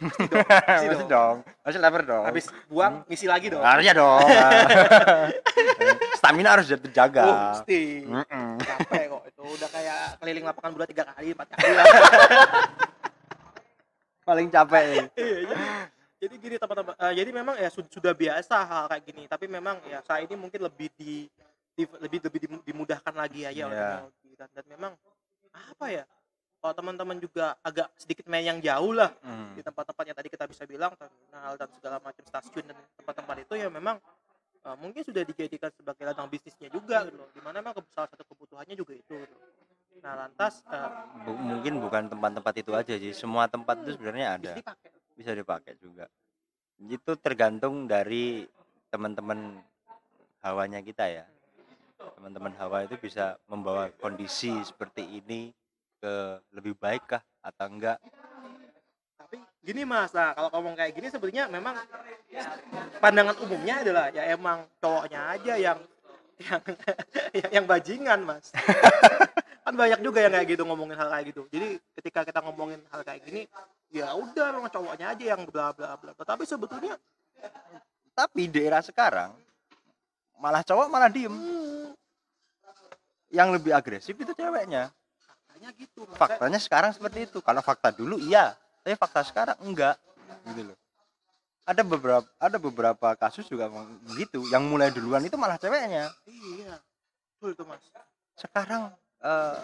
Masih dong. dong. masih lapar dong. Habis buang ngisi lagi dong. Harusnya dong. Stamina harus terjaga. Oh, mesti. Mm-mm. capek kok itu udah kayak keliling lapangan bola tiga kali empat kali lah paling capek Iya, jadi, jadi gini teman-teman Eh, jadi memang ya sud- sudah biasa hal kayak gini tapi memang ya saat ini mungkin lebih di, di- lebih lebih dimu- dimudahkan lagi aja oleh Iya. teknologi dan, dan memang apa ya kalau teman-teman juga agak sedikit main yang jauh lah Hmm. di tempat-tempat yang tadi kita bisa bilang terminal dan segala macam stasiun dan tempat-tempat itu ya memang eh, mungkin sudah dijadikan sebagai ladang bisnisnya juga gitu loh di mana memang salah satu kebutuhannya juga itu gitu. Nah lantas eh, Bu- mungkin bukan tempat-tempat itu aja sih. Semua tempat itu sebenarnya ada. bisa dipakai juga. Itu tergantung dari teman-teman hawanya kita ya. Teman-teman hawa itu bisa membawa kondisi seperti ini ke lebih baik kah atau enggak? Tapi gini mas. Nah kalau ngomong kayak gini sebenarnya memang pandangan umumnya adalah ya emang cowoknya aja yang yang yang, yang bajingan mas kan banyak juga yang kayak gitu ngomongin hal kayak gitu. Jadi ketika kita ngomongin hal kayak gini ya udah memang cowoknya aja yang bla bla bla. Tapi sebetulnya tapi di era sekarang malah cowok malah diem. Yang lebih agresif itu ceweknya. Faktanya gitu Mas. faktanya sekarang seperti itu. Kalau fakta dulu iya. Tapi fakta sekarang enggak. Gitu loh. Ada beberapa ada beberapa kasus juga begitu yang mulai duluan itu malah ceweknya. Iya. Betul tuh mas. Sekarang eh,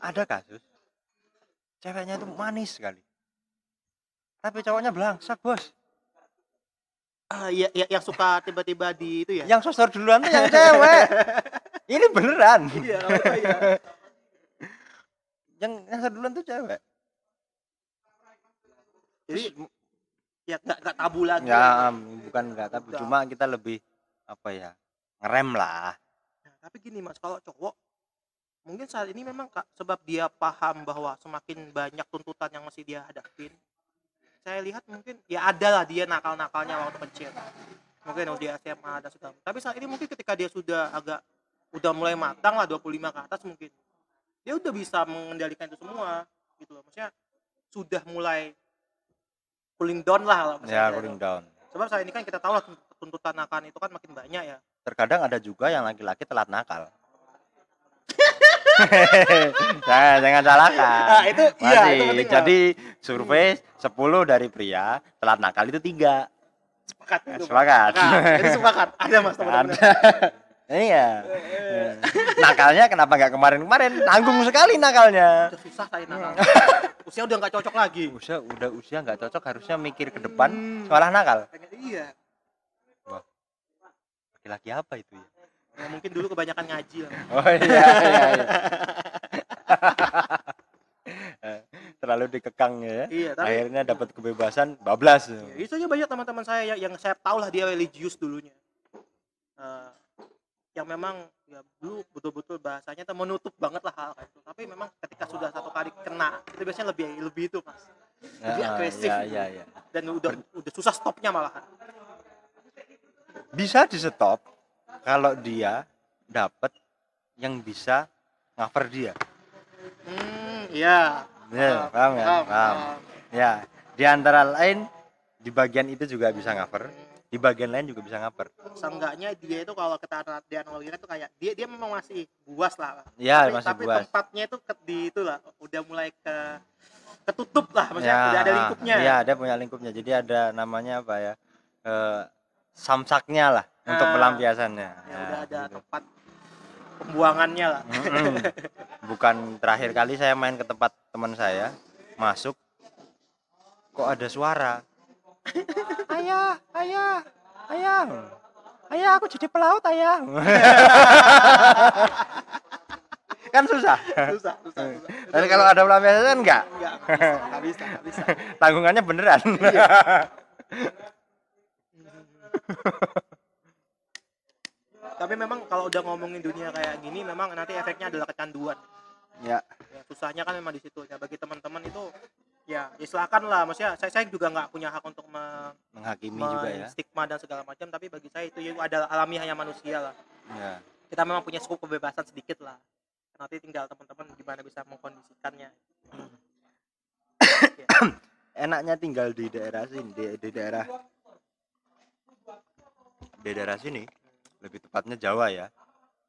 ada kasus ceweknya itu manis sekali. Tapi cowoknya belangsak bos. Ah iya, iya yang suka tiba-tiba di itu ya? Yang sosor duluan tuh yang cewek. Ini beneran. Iya itu iya yang yang sosor duluan tuh cewek. Jadi Terus, ya nggak nggak tabu lagi ya bukan enggak tapi Udah. cuma kita lebih apa ya ngerem lah. Nah, tapi gini mas, kalau cowok mungkin saat ini memang kak sebab dia paham bahwa semakin banyak tuntutan yang masih dia hadapin. Saya lihat mungkin ya ada lah dia nakal-nakalnya waktu kecil. Mungkin dia SMA dan segala. Tapi saat ini mungkin ketika dia sudah agak udah mulai matang lah 25 ke atas mungkin. Dia udah bisa mengendalikan itu semua gitu loh. Maksudnya sudah mulai cooling down lah ya cooling down Sebab saat ini kan kita tahu lah tuntutan nakal itu kan makin banyak ya. terkadang ada juga yang laki-laki telat nakal jangan jangan salahkan Nah, itu iya, Masih. itu penting. jadi survei 10 dari pria telat nakal itu tiga sepakat itu. sepakat Nah, itu sepakat. Ada mas teman-teman. iya nakalnya kenapa nggak kemarin-kemarin tanggung sekali nakalnya Udah susah saya nakal. Usia udah nggak cocok lagi. usia udah usia nggak cocok harusnya mikir ke depan sekolah nakal Iya. laki-laki apa itu ya Ya, mungkin dulu kebanyakan ngaji lah. oh iya iya, iya. terlalu dikekang ya Iya, tapi akhirnya dapat kebebasan bablas ya, itu aja banyak teman-teman saya yang, yang saya tahu lah dia religius dulunya. Eh, yang memang ya dulu betul-betul bahasanya tuh menutup banget lah hal kayak itu. Tapi memang ketika sudah satu kali kena, itu biasanya lebih lebih itu mas. Lebih Ah, agresif. ya, ya, ya. Dan udah udah susah stopnya malahan. bisa di stop kalau dia dapat yang bisa cover dia. Hmm, iya. ya paham ya paham ya di antara lain di bagian itu juga bisa Hmm, di bagian lain juga bisa ngaper. Seenggaknya dia itu kalau kita ana- dianalogikan tuh kayak dia dia memang masih buas lah. Ya tapi, masih tapi buas. tempatnya itu ke, di itu lah udah mulai ke ketutup lah maksudnya ya, udah ada lingkupnya. Iya, ada punya lingkupnya. Jadi ada namanya apa ya? Eh, samsaknya lah untuk Ah, pelampiasannya. ya udah ada tempat pembuangannya lah Mm-mm. Bukan terakhir kali saya main ke tempat teman saya, masuk kok ada suara. ayah, ayah, ayah. Ayah, aku jadi pelaut, ayah. kan susah. susah susah, susah. Dan kalau ada pelampiasan kan enggak. enggak enggak bisa enggak bisa Tanggungannya beneran. Tapi memang kalau udah ngomongin dunia kayak gini memang nanti efeknya adalah kecanduan. Ya. ya, susahnya kan memang di situ. Ya bagi teman-teman itu ya, ya silakan lah. Maksudnya saya, saya juga nggak punya hak untuk me, Menghakimi juga ya. stigma dan segala macam. Tapi bagi saya itu ya adalah alamiahnya manusia lah. Ya. kita memang punya cukup kebebasan sedikit lah. Nanti tinggal teman-teman gimana bisa mengkondisikannya. Enaknya tinggal di daerah sini di, di daerah di daerah sini lebih tepatnya Jawa ya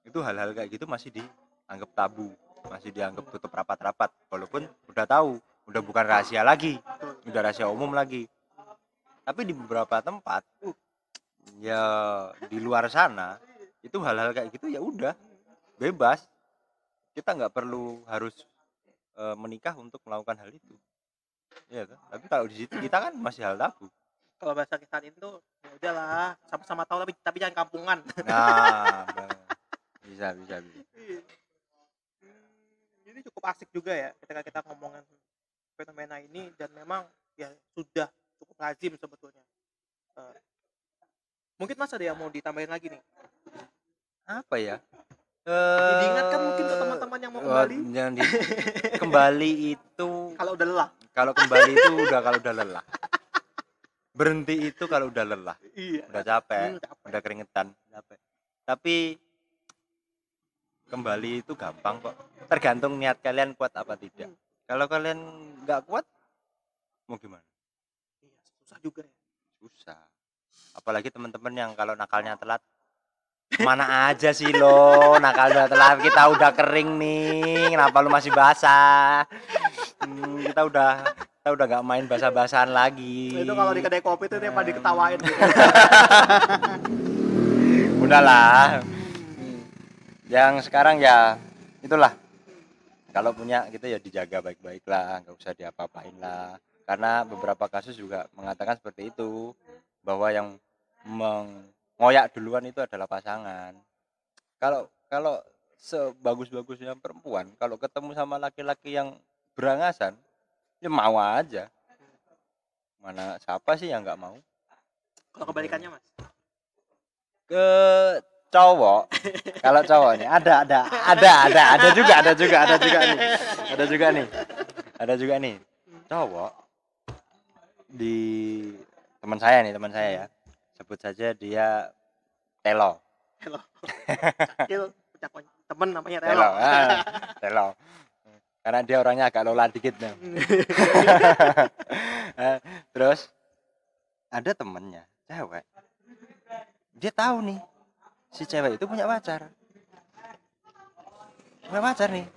itu hal-hal kayak gitu masih dianggap tabu masih dianggap tutup rapat-rapat walaupun udah tahu udah bukan rahasia lagi udah rahasia umum lagi tapi di beberapa tempat ya di luar sana itu hal-hal kayak gitu ya udah bebas kita nggak perlu harus eh, menikah untuk melakukan hal itu Iya kan? Tapi kalau di situ kita kan masih hal tabu. Kalau bahasa kita itu ya udahlah sama-sama tahu tapi tapi jangan kampungan Nah, bisa bisa bisa. Hmm, ini cukup asik juga ya ketika kita ngomongin fenomena ini dan memang ya sudah cukup lazim sebetulnya Eh, mungkin mas ada yang mau ditambahin lagi nih Apa ya? Eh, diingatkan mungkin ke teman-teman yang mau kembali jangan di- kembali itu kalau udah lelah kalau kembali itu udah kalau udah lelah. Berhenti itu kalau udah lelah, iya udah capek, Hmm, capek. udah keringetan, capek. Tapi kembali itu gampang kok. Tergantung niat kalian kuat apa tidak. Kalau kalian nggak kuat, mau gimana? iya susah juga ya susah apalagi teman-teman yang kalau nakalnya telat mana aja sih lo nakalnya telat kita udah kering nih kenapa lu masih basah Hmm, kita udah kita udah nggak main basah-basahan lagi. Itu kalau di kedai kopi itu dia pada diketawain gitu. udahlah. Yang sekarang ya itulah. Kalau punya gitu ya dijaga baik-baik lah nggak usah diapa-apain lah. Karena beberapa kasus juga mengatakan seperti itu bahwa yang mengoyak duluan itu adalah pasangan. Kalau kalau sebagus-bagusnya perempuan kalau ketemu sama laki-laki yang berangasan ya mau aja. Mana siapa sih yang nggak mau? Kalau kebalikannya mas? Ke cowok. Kalau cowok nih ada ada ada ada ada juga ada juga ada juga nih. Ada juga nih. Ada juga nih. Cowok di teman saya nih teman saya ya. Sebut saja dia Telo. Telo. Temen namanya Telo Telo. ah, Telo karena dia orangnya agak lola dikit nih Eh, terus? Ada temennya cewek. Dia tahu nih si cewek itu punya pacar. Punya pacar nih.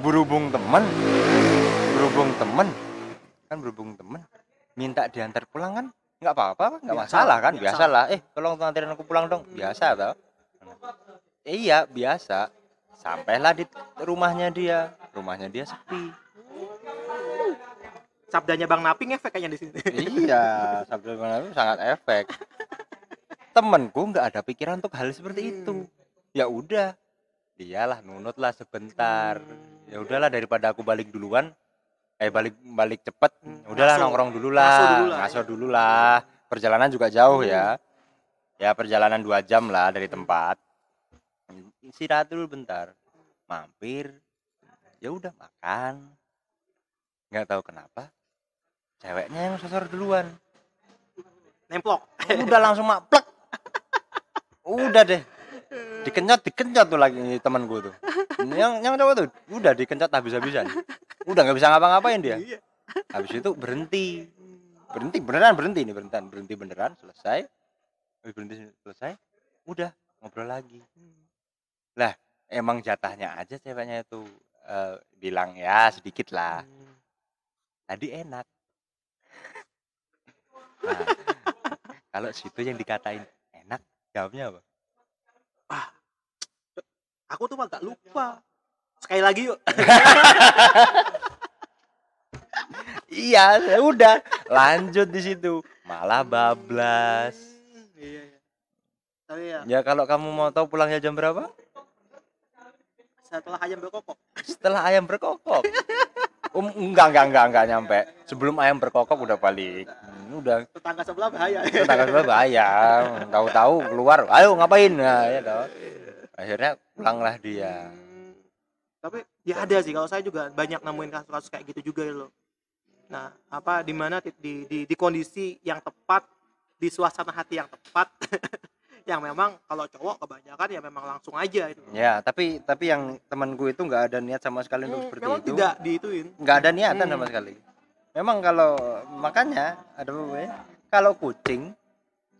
Berhubung temen berhubung temen kan berhubung temen minta diantar pulang kan? Nggak apa-apa nggak masalah kan? biasa. biasa lah eh tolong anterin aku pulang dong. Biasa tau. Iya biasa sampailah di rumahnya dia. Rumahnya dia sepi. Sabdanya bang Napi ngefek kayaknya di sini. Iya Sabtu Malam sangat efek. Temenku nggak ada pikiran untuk hal seperti itu. Ya udah dialah nunut lah sebentar. Ya udahlah daripada aku balik duluan eh balik balik cepet Hmm, Ya udahlah ngaso. nongkrong dulu Ngaso lah dulu lah, ngaso ya. dulu lah perjalanan juga jauh ya. Ya perjalanan dua jam lah dari tempat istirahat dulu bentar. Mampir ya udah makan. Nggak tahu kenapa ceweknya yang sosor duluan. Nemplok. Udah langsung mak plek. Udah deh. Dikencot dikencot tuh lagi teman gue tuh. Yang yang cowok tuh udah dikencot habis-habisan. Udah nggak bisa ngapa-ngapain dia. Iya. Habis itu berhenti. Berhenti beneran berhenti nih berhenti berhenti beneran selesai. Habis berhenti selesai udah ngobrol lagi Hmm. emang jatahnya aja ceweknya itu eh, bilang ya sedikit lah Hmm. tadi enak nah, kalau situ yang dikatain enak jawabnya apa Aku tuh agak lupa. Sekali lagi yuk. iya ya udah lanjut di situ malah bablas Hmm, Iya, iya. Tapi ya ya kalau kamu mau tahu pulangnya jam berapa setelah ayam berkokok. setelah ayam berkokok? Um, enggak enggak enggak enggak nyampe. Sebelum ayam berkokok udah balik. Hmm, udah. Tetangga sebelah bahaya. tetangga sebelah bahaya. Tahu-tahu keluar ayo ngapain? Nah, ya toh. akhirnya pulanglah dia. Hmm, Tapi ya ada sih. Kalau saya juga banyak nemuin kasus-kasus kayak gitu juga loh. Nah, apa di mana di, di, di, di kondisi yang tepat, di suasana hati yang tepat, yang memang kalau cowok kebanyakan ya memang langsung aja itu. ya tapi tapi yang temanku itu nggak ada niat sama sekali untuk Hmm, seperti memang itu tidak diituin. nggak ada niatan Hmm. sama sekali memang kalau makanya ada apa ya, kalau kucing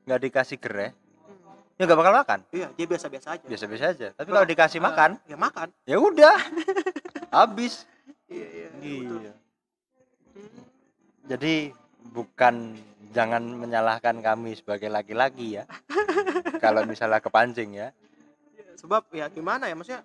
nggak dikasih gereh ya nggak bakal makan Iya, dia biasa-biasa aja. biasa-biasa aja tapi kalau dikasih Ah, makan ya makan. ya udah habis Iya, iya. iya Hmm. jadi bukan jangan menyalahkan kami sebagai laki-laki ya kalau misalnya kepancing ya Iya, sebab ya gimana ya maksudnya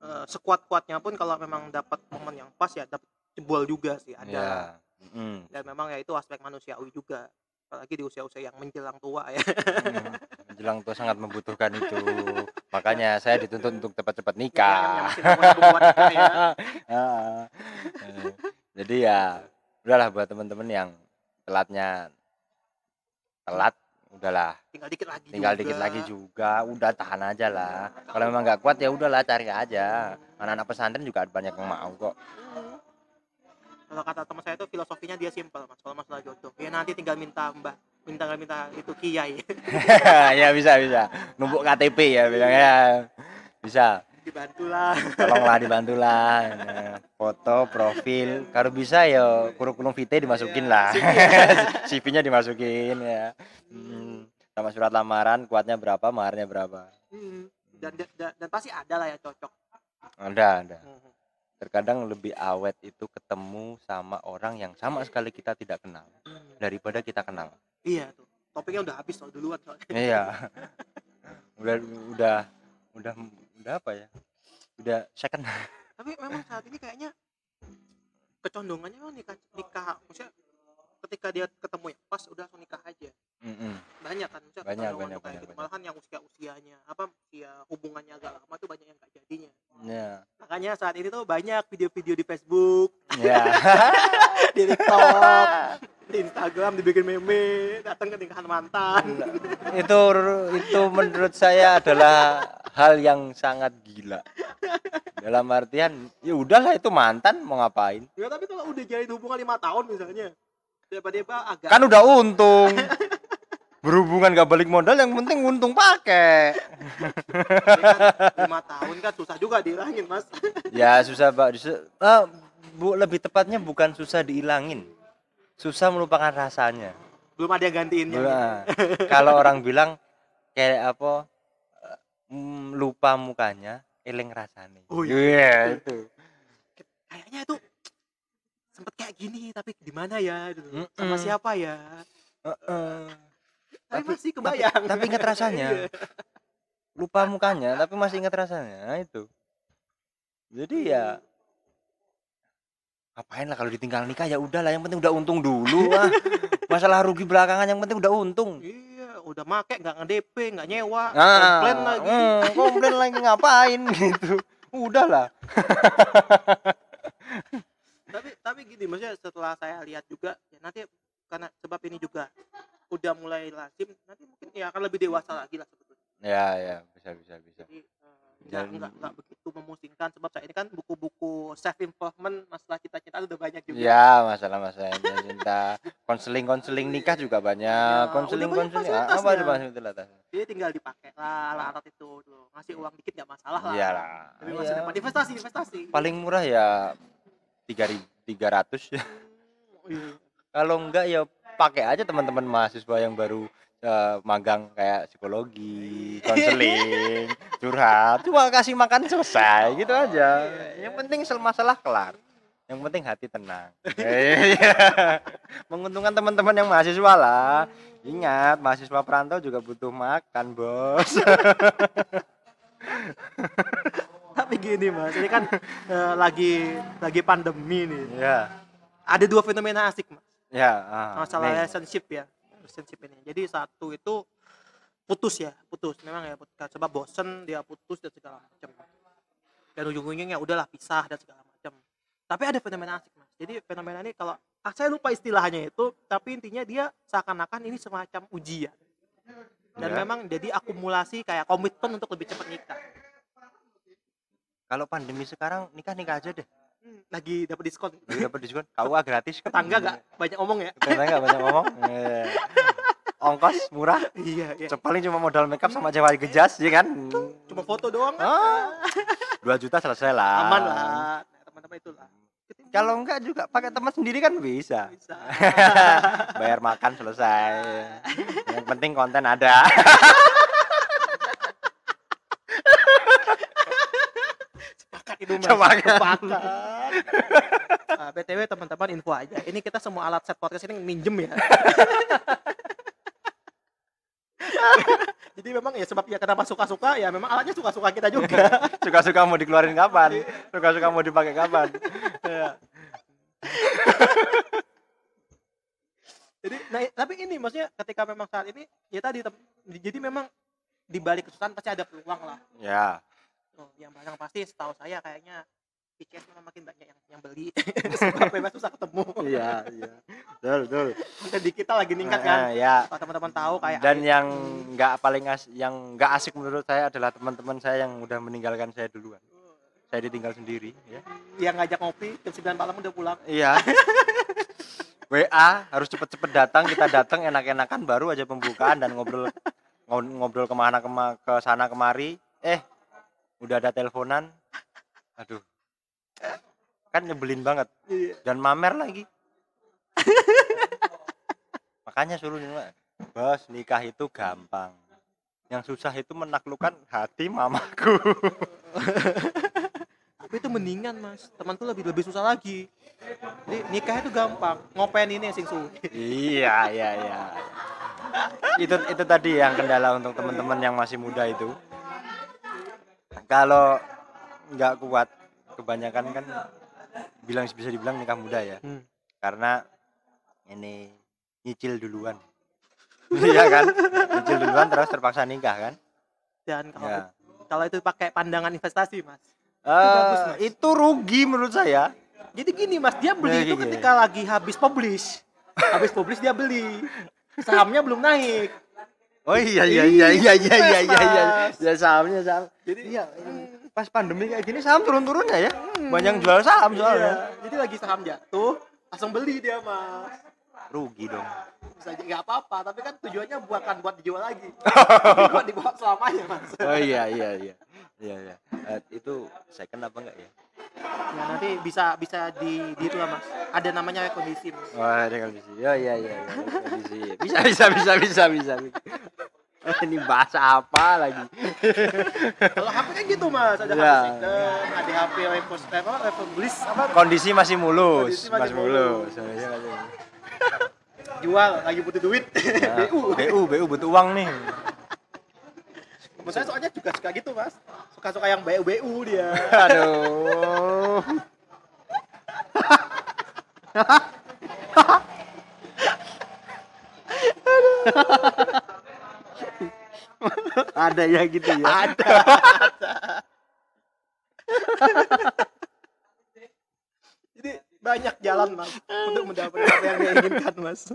eh, sekuat-kuatnya pun kalau memang dapat momen yang pas ya dapat jebol juga sih ada ya Mm. dan memang ya itu aspek manusiawi juga apalagi di usia-usia yang menjelang tua ya Mm. menjelang tua sangat membutuhkan itu makanya saya dituntut untuk cepat-cepat nikah nikah ya Ah. Eh, jadi ya udahlah buat teman-teman yang telatnya. Telat udahlah. Tinggal dikit lagi tinggal juga. dikit lagi juga udah tahan aja lah. Kalau memang nggak kuat ya udahlah cari aja. Anak-anak pesantren juga ada banyak yang mau kok. Kalau kata teman saya itu filosofinya dia simpel mas. Kalau masalah jodoh ya nanti tinggal minta mbak minta minta itu kiai. Ya bisa bisa. Numpuk KTP ya bilangnya bisa dibantulah. Tolonglah dibantulah. Foto profil. Kalau bisa ya kurikulum vitae dimasukin lah. CV-nya dimasukin ya. Hmm, sama surat lamaran kuatnya berapa maharnya berapa. Hmm. dan, dan dan pasti ada lah ya cocok. Ada ada. Terkadang lebih awet itu ketemu sama orang yang sama sekali kita tidak kenal Hmm. daripada kita kenal. Iya tuh. Topiknya udah habis soal duluan soalnya. Iya. Udah udah udah udah apa ya? Udah second. Tapi memang saat ini kayaknya kecondongannya memang nikah nikah maksudnya ketika dia ketemu yang pas udah langsung nikah aja. Mm-mm. banyak kan Banyak, banyak, kayak banyak, gitu. malahan yang usia usianya apa usia hubungannya agak lama tuh banyak yang gak jadinya. Ya makanya saat ini tuh banyak video-video di Facebook ya di TikTok di Instagram dibikin meme datang ke nikahan mantan. Itu itu menurut saya adalah hal yang sangat gila. Dalam artian ya udahlah itu mantan mau ngapain? Ya tapi kalau udah jalin hubungan lima tahun misalnya tiba-tiba agak. Kan udah untung. Berhubungan gak balik modal yang penting untung pakai. Lima tahun kan susah juga dihilangin mas. Ya susah pak. Su- ah, bu lebih tepatnya bukan susah dihilangin. Susah melupakan rasanya. Belum ada yang gantiinnya. Nah, kalau orang bilang kayak apa eh, mm, lupa mukanya eling rasanya. Oh, iya. Itu. Kayaknya itu sempet kayak gini tapi di mana ya gitu. sama Mm-mm. siapa ya Heeh. tapi, Tapi- masih kebayang tapi ingat rasanya. Iya. lupa mukanya tapi masih ingat rasanya Nah, itu jadi ya ngapain lah kalau ditinggal nikah ya udahlah yang penting udah untung dulu ah masalah rugi belakangan yang penting udah untung iya udah make nggak nge-DP nggak nyewa nah komplain lagi hmm, komplain lagi ngapain gitu udahlah tapi gini maksudnya setelah saya lihat juga ya nanti karena sebab ini juga udah mulai lazim nanti mungkin ya akan lebih dewasa lagi lah sebetulnya. Ya ya bisa bisa bisa. Jadi uh, ya nggak nggak begitu memusingkan sebab saya ini kan buku-buku self improvement masalah cita-cita udah banyak juga. Ya masalah masalah cinta. Konseling konseling nikah juga banyak. Iya, ah, ya, konseling konseling. apa ada fasilitas jadi tinggal dipakai lah alat itu dulu. Ngasih uang dikit nggak masalah lah. Iyalah. masih ya. investasi investasi. Paling murah ya tiga ribu. 300 hmm, ya kalau enggak ya pakai aja teman-teman mahasiswa yang baru uh, magang kayak psikologi, iya. konseling, curhat. Cuma kasih makan selesai oh, gitu aja. Iya, iya, yang penting masalah kelar. Yang penting hati tenang. Menguntungkan teman-teman yang mahasiswa lah. Ingat, mahasiswa perantau juga butuh makan, Bos. Tapi gini mas, ini kan eh, lagi lagi pandemi nih. ya. Ada dua fenomena asik mas. Ya, ah, masalah nih. relationship ya relationship ini jadi satu itu putus ya putus memang ya putus. sebab bosen dia putus dan segala macam dan ujung-ujungnya udahlah pisah dan segala macam tapi ada fenomena asik mas jadi fenomena ini kalau ah, saya lupa istilahnya itu tapi intinya dia seakan-akan ini semacam ujian dan Ya. memang jadi akumulasi kayak komitmen untuk lebih cepat nikah Kalau pandemi sekarang nikah-nikah aja deh. Hmm, lagi dapat diskon Lagi dapat diskon. KUA gratis kan. tetangga gak banyak ngomong ya Tetangga nggak banyak ngomong. Iya. Ongkos murah. iya iya Paling cuma modal makeup sama cewek gejas, ya kan? cuma foto doang Ah. 2 juta selesai lah. aman lah Nah, teman-teman itulah Kalau enggak juga pakai teman sendiri kan bisa. bisa Bayar makan selesai. Yang penting konten ada. Itu sepakat Nah, btw teman-teman info aja ini kita semua alat set podcast ini minjem ya jadi memang ya sebab ya kenapa suka-suka ya memang alatnya suka-suka kita juga Suka-suka mau dikeluarin kapan? Suka-suka mau dipakai kapan? Iya. jadi nah, tapi ini maksudnya ketika memang saat ini ya tadi jadi memang di balik kesusahan pasti ada peluang lah Ya. Oh, yang yang pasti setahu saya kayaknya PCS memang makin banyak yang yang beli sebab memang susah ketemu Iya, iya. Betul, betul. konten di kita lagi meningkat kan ya. kalau teman-teman tahu kayak Dan Ayu- yang nggak paling as yang nggak asik menurut saya adalah teman-teman saya yang udah meninggalkan saya duluan. Saya ditinggal sendiri, ya. yang ngajak ngopi jam 9 malam udah pulang Iya. WA harus cepet-cepet datang, kita datang enak-enakan baru aja pembukaan dan ngobrol ngo- ngobrol ke mana kema ke sana kemari. Eh, udah ada teleponan. Aduh. Kan nyebelin banget Iya. dan mamer lagi. Makanya suruh nyewa, Bos, nikah itu gampang. Yang susah itu menaklukkan hati mamaku. tapi itu mendingan mas teman tuh lebih lebih susah lagi jadi nikah itu gampang ngopen ini sing suwi iya, iya, iya. Itu itu tadi yang kendala untuk teman-teman yang masih muda itu. Kalau nggak kuat, kebanyakan kan bilang bisa dibilang nikah muda ya. Hmm. Karena ini nyicil duluan. Iya kan? Nyicil duluan terus terpaksa nikah kan? dan kalau Ya. kalau itu pakai pandangan investasi mas Eh, bagus, Mas. itu rugi menurut saya. jadi gini mas dia beli Nah, itu gini. ketika lagi habis publish habis publish dia beli sahamnya belum naik Oh iya iya iya iya iya iya iya iya. Mas. Ya sahamnya saham. jadi Iya, pas pandemi kayak gini saham turun-turunnya ya. Banyak yang jual saham iya, soalnya. jadi lagi saham jatuh langsung beli dia mas Rugi dong. bisa aja nggak apa-apa tapi kan tujuannya bukan buat dijual lagi buat dibawa selamanya mas Oh iya iya iya. Iya iya. Eh, itu second apa enggak ya? Ya nanti bisa bisa di di itu lah mas ada namanya kondisi mas Wah, ada kondisi. Ya iya iya iya. Kondisi. Bisa bisa bisa bisa bisa. bisa. Ini bahasa apa lagi? kalau HP kan gitu mas ada HP Ya. second ada HP repos apa republish apa Kondisi masih mulus, Kondisi masih masih mulus. Masih mulus. jual lagi butuh duit Nah, BU BU, BU butuh uang nih. Maksudnya soalnya juga suka gitu mas Suka-suka yang BU-BU dia Aduh. Ada ya gitu ya. Ada Jadi banyak jalan mas Untuk mendapatkan apa yang dia inginkan mas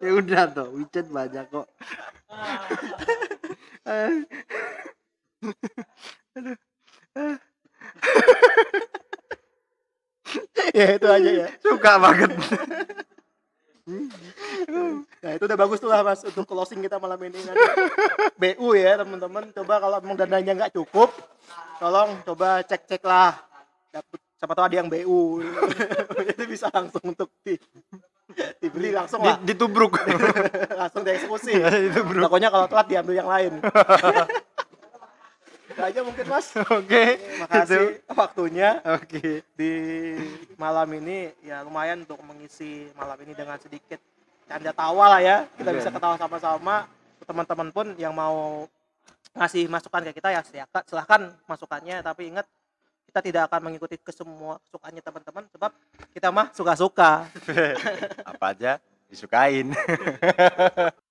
Ya udah toh, WeChat banyak kok. Ya itu aja ya. Suka banget. Nah itu udah bagus tuh lah mas Untuk closing kita malam ini. Nanti BU ya teman-teman. Coba kalau emang dananya nggak cukup Tolong coba cek-cek lah. Dapet, Siapa tahu ada yang BU Jadi bisa langsung untuk di dibeli langsung lah. ditubruk. Langsung dieksekusi. Pokoknya kalau telat diambil yang lain itu aja mungkin mas. Oke makasih waktunya oke. di malam ini. Ya lumayan untuk mengisi malam ini dengan sedikit canda tawa lah ya. Kita Iya. bisa ketawa sama-sama. Teman-teman pun yang mau ngasih masukan ke kita ya silakan silahkan masukannya. Tapi ingat kita tidak akan mengikuti ke semua kesukaannya teman-teman. Sebab kita mah suka-suka. Apa aja disukain